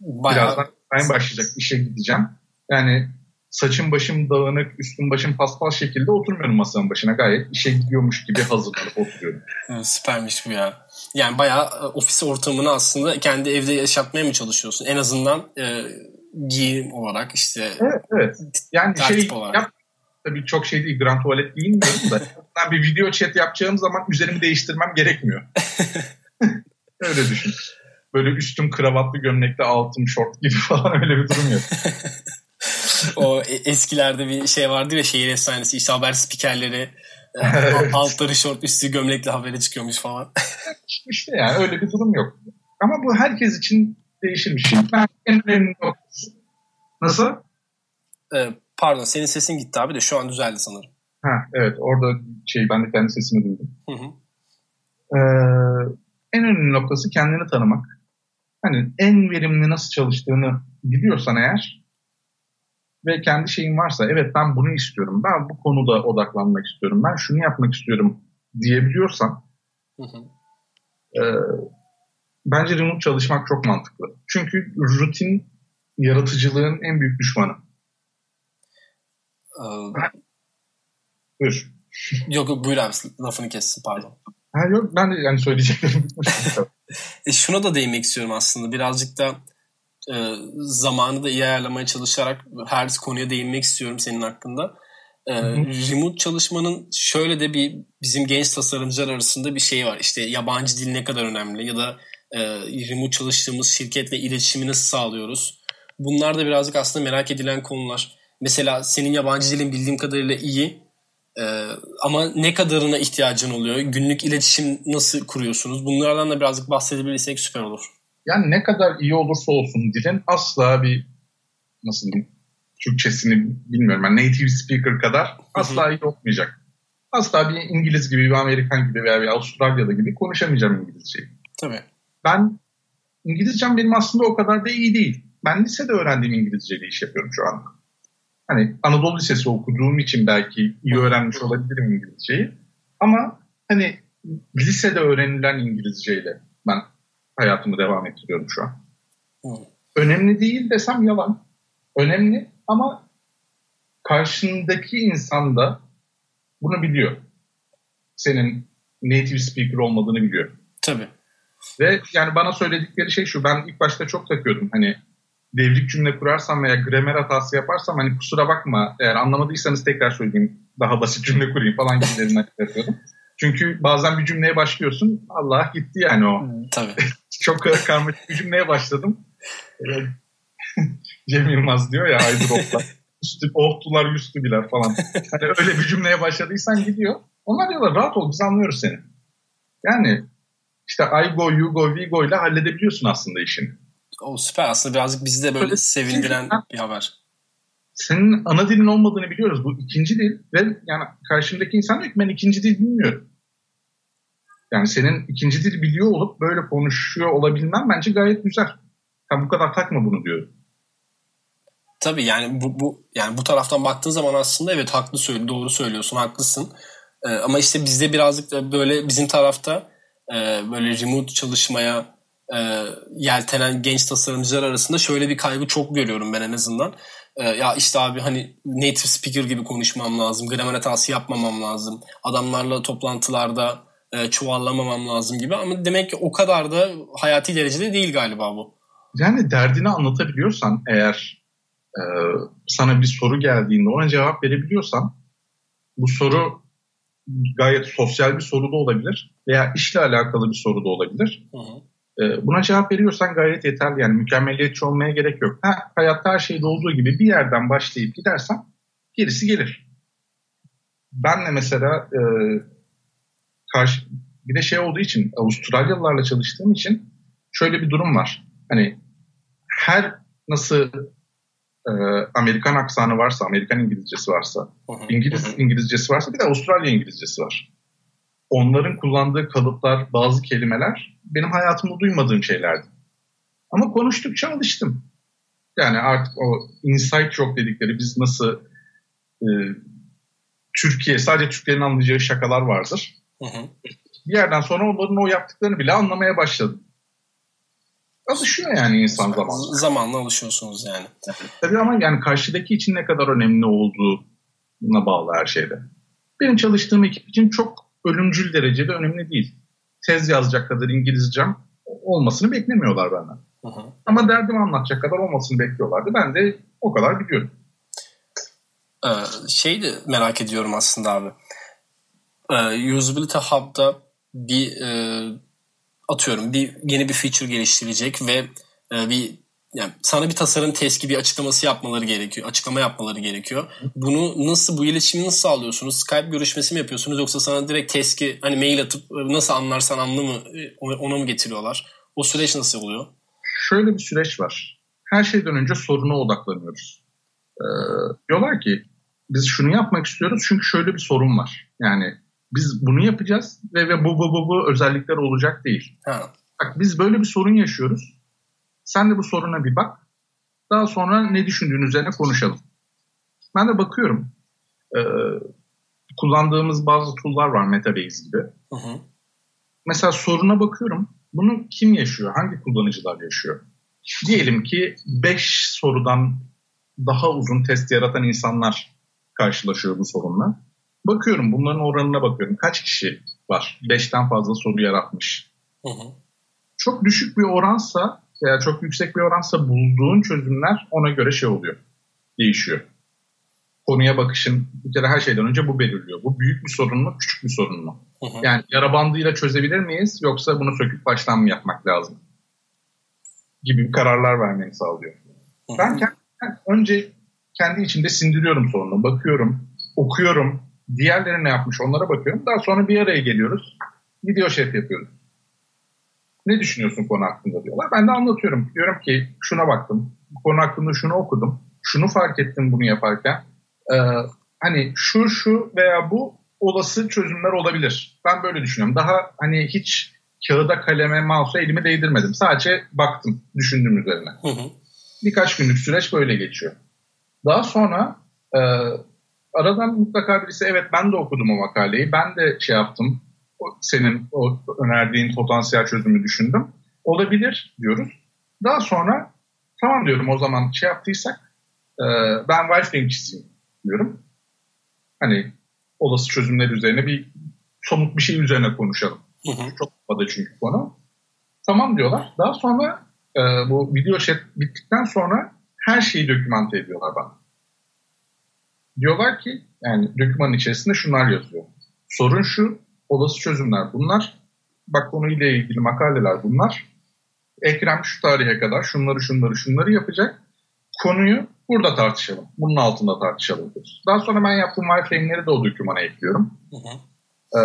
Bayağı... Birazdan ben başlayacak işe gideceğim. Yani saçım başım dağınık, üstüm başım paspal şekilde oturmuyorum masanın başına. Gayet işe gidiyormuş gibi hazırlanıp oturuyorum. [laughs] Süpermiş bu ya. Yani bayağı e, ofis ortamını aslında kendi evde yaşatmaya mı çalışıyorsun? En azından e, giyim olarak işte. Evet, evet. Yani şey olarak. yap, tabii çok şey değil. Grand tuvalet giyinmiyorum da. [laughs] ben bir video chat yapacağım zaman üzerimi değiştirmem gerekmiyor. [laughs] öyle düşün. Böyle üstüm kravatlı gömlekli altım şort gibi falan öyle bir durum yok. O e, eskilerde bir şey vardı ya şehir efsanesi işte haber spikerleri e, altları şort üstü gömlekli habere çıkıyormuş falan. [laughs] İşte yani öyle bir durum yok. Ama bu herkes için değişirmiş. Ben en önemli Nasıl? Ee, pardon senin sesin gitti abi de şu an düzeldi sanırım. Ha, evet orada şey ben de kendi sesimi duydum. Hı hı. Ee, en önemli noktası kendini tanımak. Hani en verimli nasıl çalıştığını biliyorsan eğer ve kendi şeyin varsa evet ben bunu istiyorum, ben bu konuda odaklanmak istiyorum, ben şunu yapmak istiyorum diyebiliyorsan hı hı. E, bence remote çalışmak çok mantıklı. Çünkü rutin yaratıcılığın en büyük düşmanı. Ee, buyur. Yok buyur abi lafını kessin pardon. Ha, yok ben de yani söyleyeceklerim. [laughs] e, şuna da değinmek istiyorum aslında birazcık da e, zamanı da iyi ayarlamaya çalışarak her konuya değinmek istiyorum senin hakkında. E, remote çalışmanın şöyle de bir bizim genç tasarımcılar arasında bir şey var. İşte yabancı dil ne kadar önemli ya da e, remote çalıştığımız şirketle iletişimi nasıl sağlıyoruz? Bunlar da birazcık aslında merak edilen konular. Mesela senin yabancı dilin bildiğim kadarıyla iyi ee, ama ne kadarına ihtiyacın oluyor? Günlük iletişim nasıl kuruyorsunuz? Bunlardan da birazcık bahsedebilirsek süper olur. Yani ne kadar iyi olursa olsun dilin asla bir nasıl diyeyim Türkçesini bilmiyorum. Yani native speaker kadar asla iyi olmayacak. Asla bir İngiliz gibi, bir Amerikan gibi veya bir Avustralyalı gibi konuşamayacağım İngilizceyi. Tabii. Ben İngilizcem benim aslında o kadar da iyi değil. Ben lisede öğrendiğim İngilizceyle iş yapıyorum şu an. Hani Anadolu Lisesi okuduğum için belki iyi öğrenmiş olabilirim İngilizceyi. Ama hani lisede öğrenilen İngilizceyle ben hayatımı devam ettiriyorum şu an. Hı. Önemli değil desem yalan. Önemli ama karşındaki insan da bunu biliyor. Senin native speaker olmadığını biliyor. Tabii. Ve yani bana söyledikleri şey şu. Ben ilk başta çok takıyordum. Hani devrik cümle kurarsam veya gramer hatası yaparsam hani kusura bakma eğer anlamadıysanız tekrar söyleyeyim daha basit cümle kurayım falan [laughs] gibilerinden yapıyordum. Çünkü bazen bir cümleye başlıyorsun Allah gitti yani o. Tabii. [laughs] çok karmaşık bir cümleye başladım. [laughs] Cem Yılmaz diyor ya Aydrop'ta. Üstü, ohtular yüstübiler falan. Hani öyle bir cümleye başladıysan gidiyor. Onlar diyorlar rahat ol biz anlıyoruz seni. Yani işte I go, you go, we go ile halledebiliyorsun aslında işini. O süper aslında birazcık bizi de böyle sevindiren bir haber. Senin ana dilin olmadığını biliyoruz. Bu ikinci dil ve yani karşımdaki insan diyor ki ben ikinci dil bilmiyorum. Yani senin ikinci dil biliyor olup böyle konuşuyor olabilmen bence gayet güzel. Sen bu kadar takma bunu diyorum. Tabii yani bu, bu yani bu taraftan baktığın zaman aslında evet haklı söyle doğru söylüyorsun haklısın. Ee, ama işte bizde birazcık da böyle bizim tarafta e, böyle remote çalışmaya e, yeltenen genç tasarımcılar arasında şöyle bir kaygı çok görüyorum ben en azından. E, ya işte abi hani native speaker gibi konuşmam lazım, gramer hatası yapmamam lazım, adamlarla toplantılarda e, çuvallamamam lazım gibi ama demek ki o kadar da hayati derecede değil galiba bu. Yani derdini anlatabiliyorsan eğer e, sana bir soru geldiğinde ona cevap verebiliyorsan bu soru gayet sosyal bir soru da olabilir veya işle alakalı bir soru da olabilir. Hı hı. E, buna cevap veriyorsan gayet yeterli. Yani mükemmeliyetçi olmaya gerek yok. Ha, hayatta her şeyde olduğu gibi bir yerden başlayıp gidersen gerisi gelir. Ben de mesela e, karşı, bir de şey olduğu için Avustralyalılarla çalıştığım için şöyle bir durum var. Hani her nasıl e, Amerikan aksanı varsa, Amerikan İngilizcesi varsa. İngiliz. İngilizcesi varsa bir de Avustralya İngilizcesi var. Onların kullandığı kalıplar, bazı kelimeler benim hayatımda duymadığım şeylerdi. Ama konuştukça alıştım. Yani artık o inside joke dedikleri biz nasıl e, Türkiye, sadece Türklerin anlayacağı şakalar vardır. Hı hı. Bir yerden sonra onların o yaptıklarını bile anlamaya başladım. Alışıyor yani insan zamanla. Zamanla alışıyorsunuz yani. Tabii ama yani karşıdaki için ne kadar önemli olduğuna bağlı her şeyde. Benim çalıştığım ekip için çok ölümcül derecede önemli değil. Tez yazacak kadar İngilizcem olmasını beklemiyorlar benden. Hı hı. Ama derdimi anlatacak kadar olmasını bekliyorlardı. Ben de o kadar biliyorum. Ee, şey de merak ediyorum aslında abi. Ee, Usability Hub'da bir e, atıyorum bir yeni bir feature geliştirecek ve e, bir yani sana bir tasarım testi bir açıklaması yapmaları gerekiyor. Açıklama yapmaları gerekiyor. Bunu nasıl bu iletişimi nasıl sağlıyorsunuz? Skype görüşmesi mi yapıyorsunuz yoksa sana direkt testi hani mail atıp e, nasıl anlarsan anla mı e, ona mı getiriyorlar? O süreç nasıl oluyor? Şöyle bir süreç var. Her şeyden önce soruna odaklanıyoruz. Ee, diyorlar ki biz şunu yapmak istiyoruz çünkü şöyle bir sorun var. Yani biz bunu yapacağız ve, ve bu bu bu bu özellikler olacak değil. Ha. Bak biz böyle bir sorun yaşıyoruz. Sen de bu soruna bir bak. Daha sonra ne düşündüğün üzerine konuşalım. Ben de bakıyorum. Ee, kullandığımız bazı tool'lar var Metabase gibi. Hı hı. Mesela soruna bakıyorum. Bunu kim yaşıyor? Hangi kullanıcılar yaşıyor? Diyelim ki 5 sorudan daha uzun test yaratan insanlar karşılaşıyor bu sorunla. Bakıyorum bunların oranına bakıyorum. Kaç kişi var? 5'ten fazla soru yaratmış. Hı hı. Çok düşük bir oransa veya çok yüksek bir oransa bulduğun çözümler ona göre şey oluyor. Değişiyor. Konuya bakışın bir kere her şeyden önce bu belirliyor. Bu büyük bir sorun mu, küçük bir sorun mu? Hı hı. Yani yara bandıyla çözebilir miyiz yoksa bunu söküp baştan mı yapmak lazım? Gibi kararlar vermeni sağlıyor. Hı hı. Ben kendi, önce kendi içimde sindiriyorum sorunu. Bakıyorum, okuyorum. Diğerleri ne yapmış onlara bakıyorum. Daha sonra bir araya geliyoruz. Video chat yapıyoruz. Ne düşünüyorsun konu hakkında diyorlar. Ben de anlatıyorum. Diyorum ki şuna baktım. Konu hakkında şunu okudum. Şunu fark ettim bunu yaparken. Ee, hani şu şu veya bu olası çözümler olabilir. Ben böyle düşünüyorum. Daha hani hiç kağıda kaleme mouse'a elimi değdirmedim. Sadece baktım düşündüğüm üzerine. Hı hı. Birkaç günlük süreç böyle geçiyor. Daha sonra e, aradan mutlaka birisi evet ben de okudum o makaleyi. Ben de şey yaptım. Senin o önerdiğin potansiyel çözümü düşündüm. Olabilir diyoruz. Daha sonra tamam diyorum o zaman şey yaptıysak e, ben çizeyim diyorum. Hani olası çözümler üzerine bir somut bir şey üzerine konuşalım. Hı hı. Çok fazla çünkü konu. Tamam diyorlar. Daha sonra e, bu video chat bittikten sonra her şeyi dokümante ediyorlar bana. Diyorlar ki yani dokümanın içerisinde şunlar yazıyor. Sorun şu, olası çözümler bunlar. Bak konuyla ilgili makaleler bunlar. Ekrem şu tarihe kadar şunları şunları şunları yapacak. Konuyu burada tartışalım. Bunun altında tartışalım diyoruz. Daha sonra ben yaptığım wireframe'leri de o dokümana ekliyorum. Hı hı. Ee,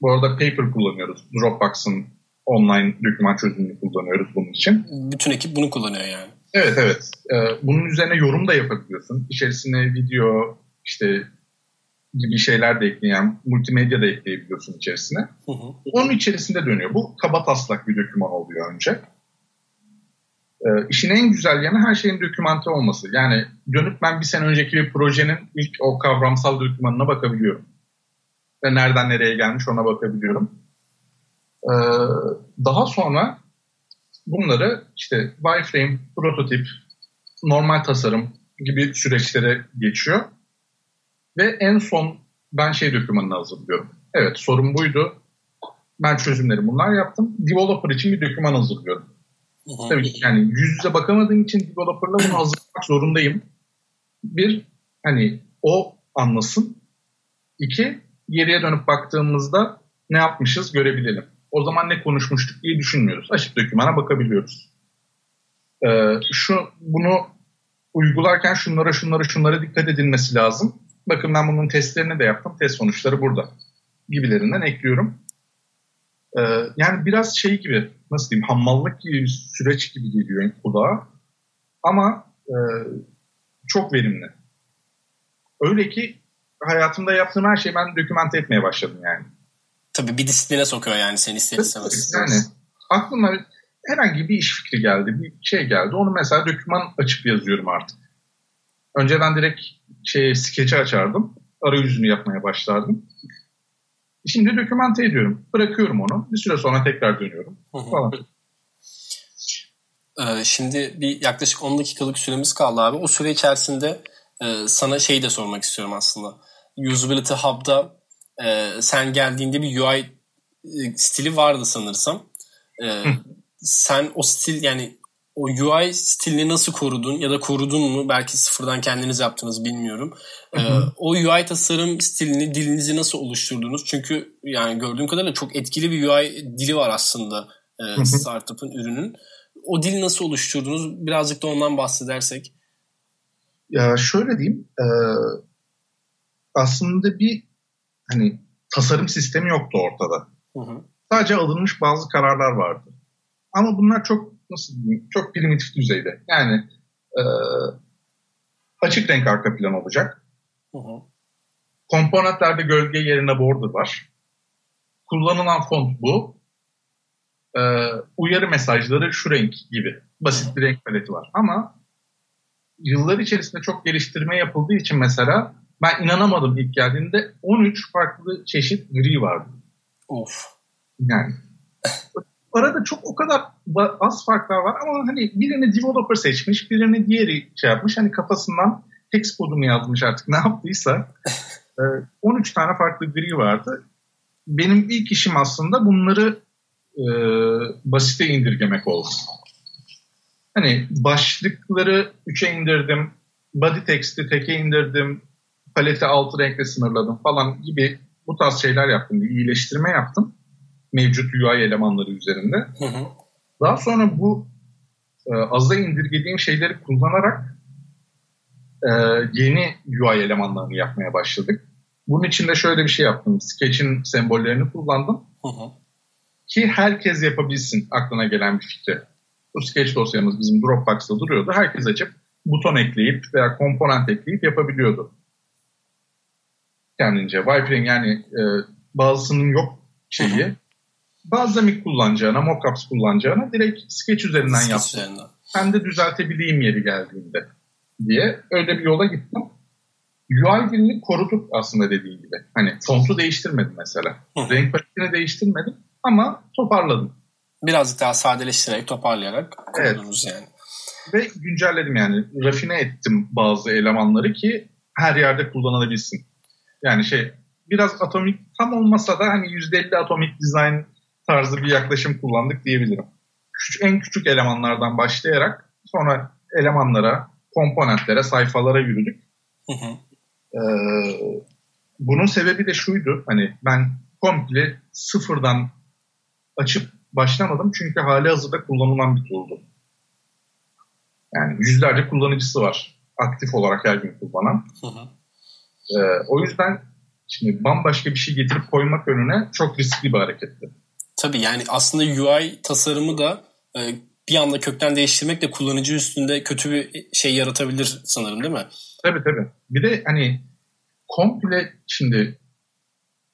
bu arada paper kullanıyoruz. Dropbox'ın online doküman çözümünü kullanıyoruz bunun için. Bütün ekip bunu kullanıyor yani. Evet evet. Ee, bunun üzerine yorum da yapabiliyorsun. İçerisine video işte gibi şeyler de ekleyen, multimedya da ekleyebiliyorsun içerisine. Hı hı. Onun içerisinde dönüyor. Bu kaba taslak bir doküman oluyor önce. Ee, işin en güzel yanı her şeyin dokümante olması. Yani dönüp ben bir sene önceki bir projenin ilk o kavramsal dokümanına bakabiliyorum. Ve nereden nereye gelmiş ona bakabiliyorum. Ee, daha sonra bunları işte wireframe, prototip, normal tasarım gibi süreçlere geçiyor. Ve en son ben şey dokümanını hazırlıyorum. Evet sorun buydu. Ben çözümleri bunlar yaptım. Developer için bir doküman hazırlıyorum. Hı-hı. Tabii ki yani yüz yüze bakamadığım için developer'la bunu hazırlamak zorundayım. Bir, hani o anlasın. İki, geriye dönüp baktığımızda ne yapmışız görebilelim. O zaman ne konuşmuştuk diye düşünmüyoruz. Açık dokümana bakabiliyoruz. Ee, şu bunu uygularken şunlara şunlara şunlara dikkat edilmesi lazım. Bakın ben bunun testlerini de yaptım. Test sonuçları burada. Gibilerinden ekliyorum. Ee, yani biraz şey gibi nasıl diyeyim hammallık gibi bir süreç gibi geliyor kulağa. Ama e, çok verimli. Öyle ki hayatımda yaptığım her şeyi ben dokümante etmeye başladım yani. Tabii bir disipline sokuyor yani seni ister istemez. Yani aklıma herhangi bir iş fikri geldi, bir şey geldi. Onu mesela doküman açıp yazıyorum artık. Önce ben direkt şey skeç'i açardım. Arayüzünü yapmaya başlardım. Şimdi dokümante ediyorum. Bırakıyorum onu. Bir süre sonra tekrar dönüyorum. Falan. Ee, şimdi bir yaklaşık 10 dakikalık süremiz kaldı abi. O süre içerisinde e, sana şey de sormak istiyorum aslında. Usability Hub'da e, sen geldiğinde bir UI e, stili vardı sanırsam. E, sen o stil yani o UI stilini nasıl korudun ya da korudun mu? Belki sıfırdan kendiniz yaptınız bilmiyorum. Ee, o UI tasarım stilini, dilinizi nasıl oluşturdunuz? Çünkü yani gördüğüm kadarıyla çok etkili bir UI dili var aslında e, startup'ın ürünün. O dil nasıl oluşturdunuz? Birazcık da ondan bahsedersek. Ya şöyle diyeyim. E, aslında bir hani tasarım sistemi yoktu ortada. Hı hı. Sadece alınmış bazı kararlar vardı. Ama bunlar çok nasıl diyeyim, çok primitif düzeyde. Yani e, açık renk arka plan olacak. Hı hı. Komponentlerde gölge yerine border var. Kullanılan font bu. E, uyarı mesajları şu renk gibi. Basit bir renk paleti var. Ama yıllar içerisinde çok geliştirme yapıldığı için mesela ben inanamadım ilk geldiğinde 13 farklı çeşit gri vardı. Of. Yani [laughs] arada çok o kadar az farklar var ama hani birini developer seçmiş, birini diğeri şey yapmış. Hani kafasından text kodunu yazmış artık ne yaptıysa. [laughs] 13 e, tane farklı gri vardı. Benim ilk işim aslında bunları e, basite indirgemek oldu. Hani başlıkları 3'e indirdim, body text'i teke indirdim, paleti altı renkle sınırladım falan gibi bu tarz şeyler yaptım. Bir iyileştirme yaptım mevcut UI elemanları üzerinde. Hı hı. Daha sonra bu e, azda indirgediğim şeyleri kullanarak e, yeni UI elemanlarını yapmaya başladık. Bunun için de şöyle bir şey yaptım. Sketch'in sembollerini kullandım. Hı hı. Ki herkes yapabilsin aklına gelen bir fikri. Bu sketch dosyamız bizim Dropbox'ta duruyordu. Herkes açıp buton ekleyip veya komponent ekleyip yapabiliyordu. Kendince. Wireframe yani e, bazısının yok şeyi. Hı hı Balsamic kullanacağına, mockups kullanacağına direkt sketch üzerinden sketch yaptım. Üzerinden. Ben de düzeltebileyim yeri geldiğinde diye öyle bir yola gittim. UI dilini koruduk aslında dediğim gibi. Hani fontu değiştirmedim mesela. Hı. Renk paletini değiştirmedim ama toparladım. Birazcık daha sadeleştirerek, toparlayarak korudunuz evet. yani. ve güncelledim yani. Rafine ettim bazı elemanları ki her yerde kullanılabilsin. Yani şey biraz atomik tam olmasa da hani %50 atomik design tarzı bir yaklaşım kullandık diyebilirim. Küçük, en küçük elemanlardan başlayarak sonra elemanlara, komponentlere, sayfalara yürüdük. Hı hı. Ee, bunun sebebi de şuydu. Hani ben komple sıfırdan açıp başlamadım. Çünkü hali hazırda kullanılan bir tool'du. Yani yüzlerce kullanıcısı var. Aktif olarak her gün kullanan. Hı hı. Ee, o yüzden şimdi bambaşka bir şey getirip koymak önüne çok riskli bir hareketti. Tabii yani aslında UI tasarımı da e, bir anda kökten değiştirmek de kullanıcı üstünde kötü bir şey yaratabilir sanırım değil mi? Tabii tabii. Bir de hani komple şimdi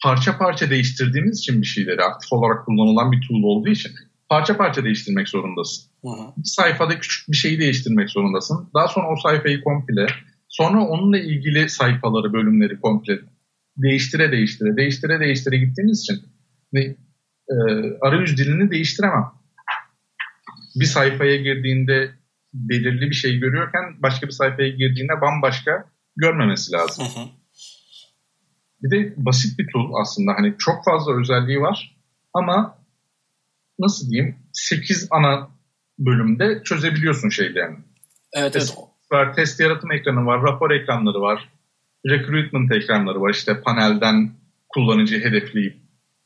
parça parça değiştirdiğimiz için bir şeyleri aktif olarak kullanılan bir tool olduğu için parça parça değiştirmek zorundasın. Hı hı. Bir sayfada küçük bir şeyi değiştirmek zorundasın. Daha sonra o sayfayı komple, sonra onunla ilgili sayfaları, bölümleri komple değiştire değiştire, değiştire değiştire gittiğimiz için e, arayüz dilini değiştiremem. Bir sayfaya girdiğinde belirli bir şey görüyorken başka bir sayfaya girdiğinde bambaşka görmemesi lazım. Hı hı. Bir de basit bir tool aslında. Hani çok fazla özelliği var ama nasıl diyeyim 8 ana bölümde çözebiliyorsun şeylerini. Evet, test, evet. Var, test yaratım ekranı var, rapor ekranları var, recruitment ekranları var. İşte panelden kullanıcı hedefleyip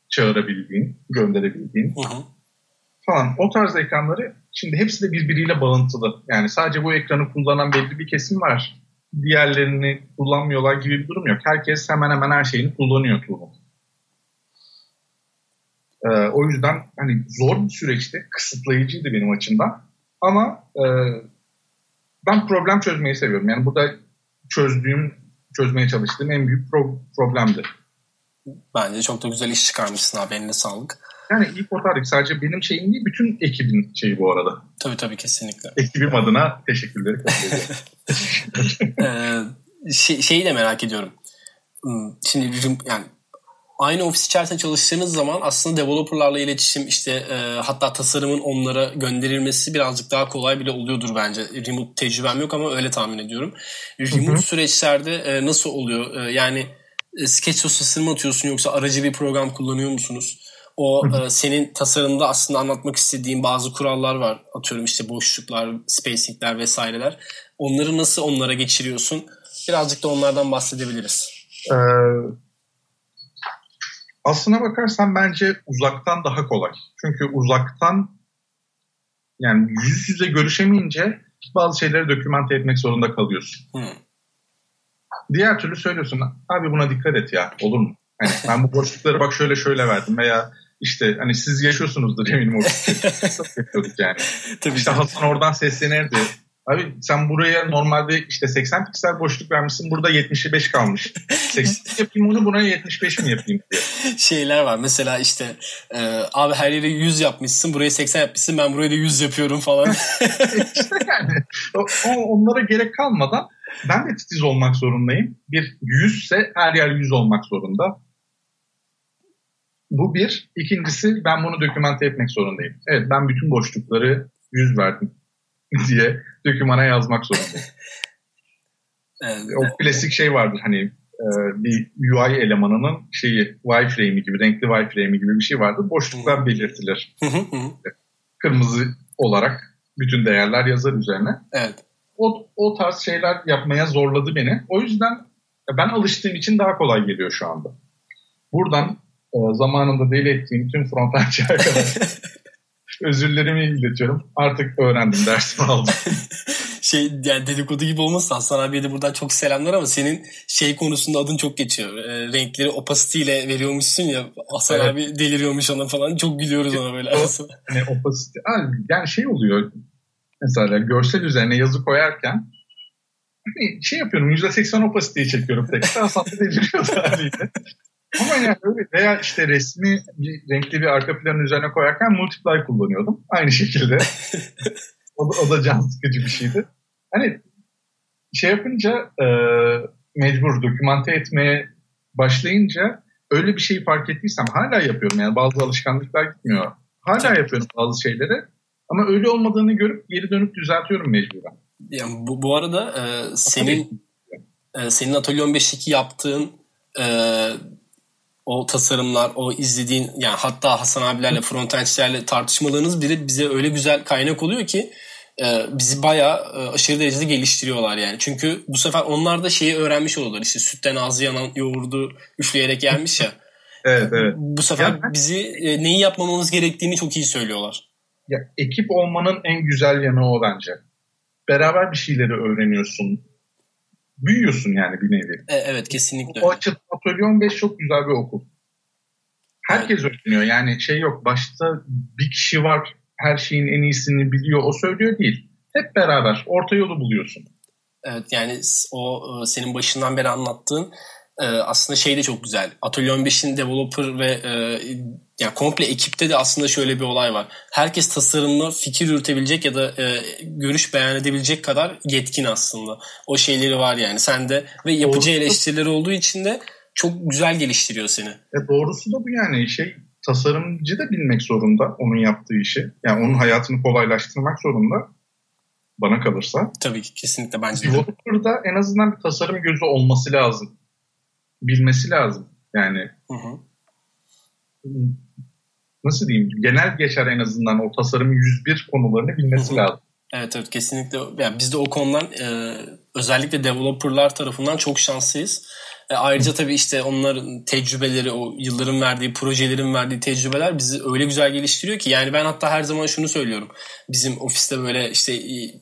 çağırabildiğin, gönderebildiğin hı hı. falan. O tarz ekranları şimdi hepsi de birbiriyle bağıntılı. Yani sadece bu ekranı kullanan belli bir kesim var diğerlerini kullanmıyorlar gibi bir durum yok. Herkes hemen hemen her şeyini kullanıyor Tool'un. Ee, o yüzden hani zor bir süreçti, kısıtlayıcıydı benim açımdan. Ama e, ben problem çözmeyi seviyorum. Yani burada çözdüğüm, çözmeye çalıştığım en büyük pro- problemdi. Bence çok da güzel iş çıkarmışsın abi. Eline sağlık. Yani ilk otardık. Sadece benim şeyim değil, bütün ekibin şeyi bu arada. Tabii tabii kesinlikle. Ekibim adına teşekkürleri [laughs] ee, şey, şeyi de merak ediyorum. Hmm, şimdi yani aynı ofis içerisinde çalıştığınız zaman aslında developerlarla iletişim işte e, hatta tasarımın onlara gönderilmesi birazcık daha kolay bile oluyordur bence. Remote tecrübem yok ama öyle tahmin ediyorum. Remote Hı-hı. süreçlerde e, nasıl oluyor? E, yani e, mı atıyorsun yoksa aracı bir program kullanıyor musunuz? O e, senin tasarımda aslında anlatmak istediğin bazı kurallar var. Atıyorum işte boşluklar, spacingler vesaireler. Onları nasıl onlara geçiriyorsun? Birazcık da onlardan bahsedebiliriz. Ee, aslına bakarsan bence uzaktan daha kolay. Çünkü uzaktan yani yüz yüze görüşemeyince bazı şeyleri dokümante etmek zorunda kalıyorsun. Hmm. Diğer türlü söylüyorsun abi buna dikkat et ya olur mu? Hani ben bu boşlukları bak şöyle şöyle verdim veya işte hani siz yaşıyorsunuzdur eminim o [laughs] yapıyorduk yani. Tabii işte Hasan oradan seslenirdi. Abi sen buraya normalde işte 80 piksel boşluk vermişsin. Burada 75 kalmış. [laughs] 80 yapayım onu buna 75 mi yapayım diye. Şeyler var mesela işte e, abi her yere 100 yapmışsın. Buraya 80 yapmışsın. Ben buraya da 100 yapıyorum falan. [laughs] işte yani o, onlara gerek kalmadan ben de titiz olmak zorundayım. Bir 100 ise her yer 100 olmak zorunda. Bu bir. İkincisi ben bunu dokümante etmek zorundayım. Evet ben bütün boşlukları yüz verdim [laughs] diye dokümana yazmak zorundayım. [laughs] evet. O klasik şey vardır hani e, bir UI elemanının şeyi wireframe'i gibi, renkli wireframe'i gibi bir şey vardır. Boşluklar belirtilir. Kırmızı olarak bütün değerler yazar üzerine. Evet. O, o tarz şeyler yapmaya zorladı beni. O yüzden ben alıştığım için daha kolay geliyor şu anda. Buradan e, zamanında deli ettiğim tüm frontendçi arkadaşlar [laughs] özürlerimi iletiyorum. Artık öğrendim, dersimi aldım. [laughs] şey yani dedikodu gibi olmasın Hasan abiye de buradan çok selamlar ama senin şey konusunda adın çok geçiyor. E, renkleri opacity ile veriyormuşsun ya Hasan evet. abi deliriyormuş ona falan. Çok gülüyoruz ona böyle. hani opacity. Yani şey oluyor mesela görsel üzerine yazı koyarken hani şey yapıyorum %80 opacity'yi çekiyorum tek. Hasan [laughs] deliriyor haliyle. Ama yani öyle veya işte resmi bir renkli bir arka planın üzerine koyarken multiply kullanıyordum. Aynı şekilde. [laughs] o, da, o da can sıkıcı bir şeydi. Hani şey yapınca e, mecbur dokümante etmeye başlayınca öyle bir şeyi fark ettiysem hala yapıyorum. Yani bazı alışkanlıklar gitmiyor. Hala yapıyorum bazı şeyleri. Ama öyle olmadığını görüp geri dönüp düzeltiyorum mecburen. Yani bu, bu arada e, senin e, senin Atölye 15'teki yaptığın e, o tasarımlar, o izlediğin yani hatta Hasan abilerle, frontendçilerle tartışmalarınız bile bize öyle güzel kaynak oluyor ki e, bizi bayağı e, aşırı derecede geliştiriyorlar yani. Çünkü bu sefer onlar da şeyi öğrenmiş oluyorlar. İşte sütten ağzı yanan yoğurdu üfleyerek gelmiş ya. evet evet. Bu sefer yani, bizi e, neyi yapmamamız gerektiğini çok iyi söylüyorlar. Ya ekip olmanın en güzel yanı o bence. Beraber bir şeyleri öğreniyorsun. Büyüyorsun yani bir nevi. E, evet kesinlikle. O açıdan Atölye 15 çok güzel bir okul. Herkes evet. öğreniyor. Yani şey yok başta bir kişi var her şeyin en iyisini biliyor o söylüyor değil. Hep beraber orta yolu buluyorsun. Evet yani o e, senin başından beri anlattığın e, aslında şey de çok güzel. Atölye 15'in developer ve e, yani komple ekipte de aslında şöyle bir olay var. Herkes tasarımlı fikir üretebilecek ya da görüş beyan edebilecek kadar yetkin aslında. O şeyleri var yani sende ve yapıcı doğrusu, eleştirileri olduğu için de çok güzel geliştiriyor seni. E doğrusu da bu yani şey tasarımcı da bilmek zorunda onun yaptığı işi. Yani onun hayatını kolaylaştırmak zorunda bana kalırsa. Tabii ki kesinlikle bence de. Developer'da en azından bir tasarım gözü olması lazım. Bilmesi lazım. Yani hı hı. nasıl diyeyim genel geçer en azından o tasarım 101 konularını bilmesi hı hı. lazım. Evet evet kesinlikle. Yani biz de o konudan e, özellikle developerlar tarafından çok şanslıyız. E, ayrıca tabii işte onların tecrübeleri, o yılların verdiği, projelerin verdiği tecrübeler bizi öyle güzel geliştiriyor ki. Yani ben hatta her zaman şunu söylüyorum. Bizim ofiste böyle işte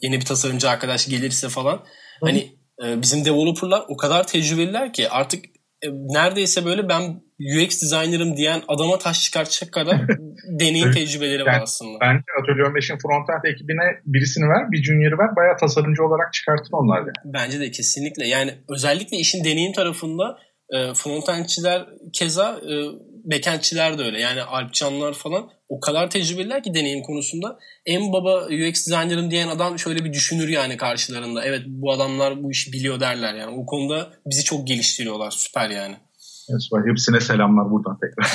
yeni bir tasarımcı arkadaş gelirse falan. Hı. Hani e, bizim developerlar o kadar tecrübeliler ki artık e, neredeyse böyle ben UX designer'ım diyen adama taş çıkartacak kadar [laughs] deneyim tecrübeleri yani, var aslında. Bence Atölye 15'in frontend ekibine birisini ver, bir junior'ı ver. Bayağı tasarımcı olarak çıkartın onlar yani. Bence de kesinlikle. Yani özellikle işin deneyim tarafında e, frontendçiler keza e, backendçiler de öyle. Yani Alpcanlar falan o kadar tecrübeliler ki deneyim konusunda. En baba UX designer'ım diyen adam şöyle bir düşünür yani karşılarında. Evet bu adamlar bu işi biliyor derler yani. O konuda bizi çok geliştiriyorlar. Süper yani. Evet, hepsine selamlar buradan tekrar.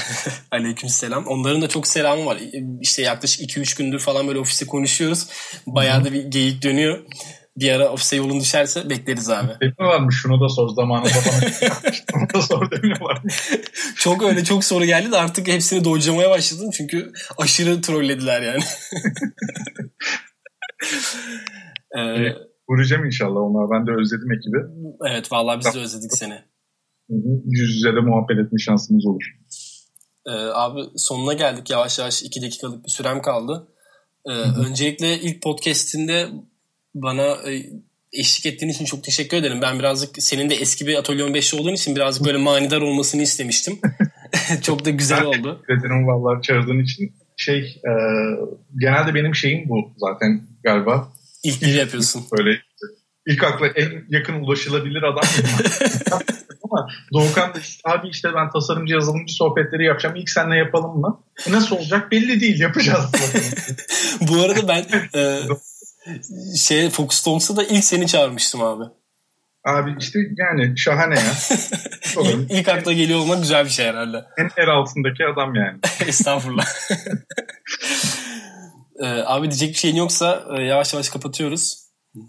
[laughs] Aleyküm selam. Onların da çok selamı var. İşte yaklaşık 2-3 gündür falan böyle ofiste konuşuyoruz. Bayağı da bir geyik dönüyor. Bir ara ofise yolun düşerse bekleriz abi. Demiyorlarmış şunu da sor zamanında bana. şunu da sor demiyorlarmış. [laughs] çok öyle çok soru geldi de artık hepsini dojlamaya başladım. Çünkü aşırı trollediler yani. [laughs] ee, Vuracağım inşallah onlar. Ben de özledim ekibi. Evet vallahi biz de özledik seni. Yüz yüze de muhabbet etme şansımız olur. Ee, abi sonuna geldik yavaş yavaş. iki dakikalık bir sürem kaldı. Ee, öncelikle ilk podcastinde bana e, eşlik ettiğin için çok teşekkür ederim. Ben birazcık senin de eski bir Atölye 15'li olduğun için birazcık böyle manidar olmasını istemiştim. [laughs] [laughs] çok da güzel ben oldu. Teşekkür ederim vallahi çağırdığın için. Şey e, genelde benim şeyim bu zaten galiba. İlk bir yapıyorsun. Böyle ilk akla en yakın ulaşılabilir adam. [laughs] Ama Doğukan da abi işte ben tasarımcı yazılımcı sohbetleri yapacağım. İlk seninle yapalım mı? E nasıl olacak belli değil. Yapacağız. Bu arada ben e, şey Focus Talks'a da ilk seni çağırmıştım abi. Abi işte yani şahane ya. [laughs] İlk ilk akla geliyor olmak güzel bir şey herhalde. En el altındaki adam yani. [laughs] Estağfurullah. [laughs] ee, abi diyecek bir şeyin yoksa e, yavaş yavaş kapatıyoruz.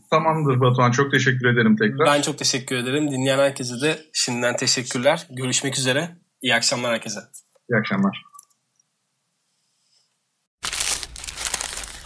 Tamamdır Batuhan. Çok teşekkür ederim tekrar. Ben çok teşekkür ederim. Dinleyen herkese de şimdiden teşekkürler. Görüşmek üzere. İyi akşamlar herkese. İyi akşamlar.